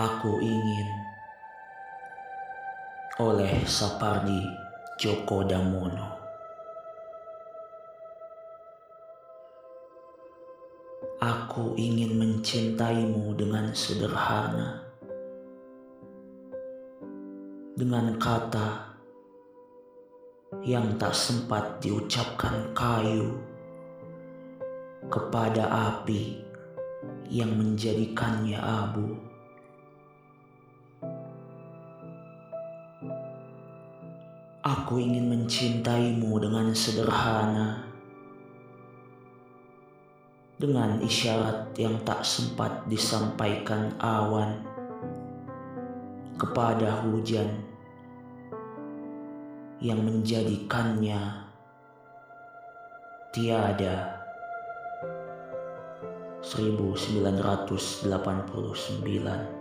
Aku ingin oleh Sapardi Djoko Damono. Aku ingin mencintaimu dengan sederhana, dengan kata yang tak sempat diucapkan kayu kepada api yang menjadikannya abu. Aku ingin mencintaimu dengan sederhana, dengan isyarat yang tak sempat disampaikan awan kepada hujan yang menjadikannya tiada. 1989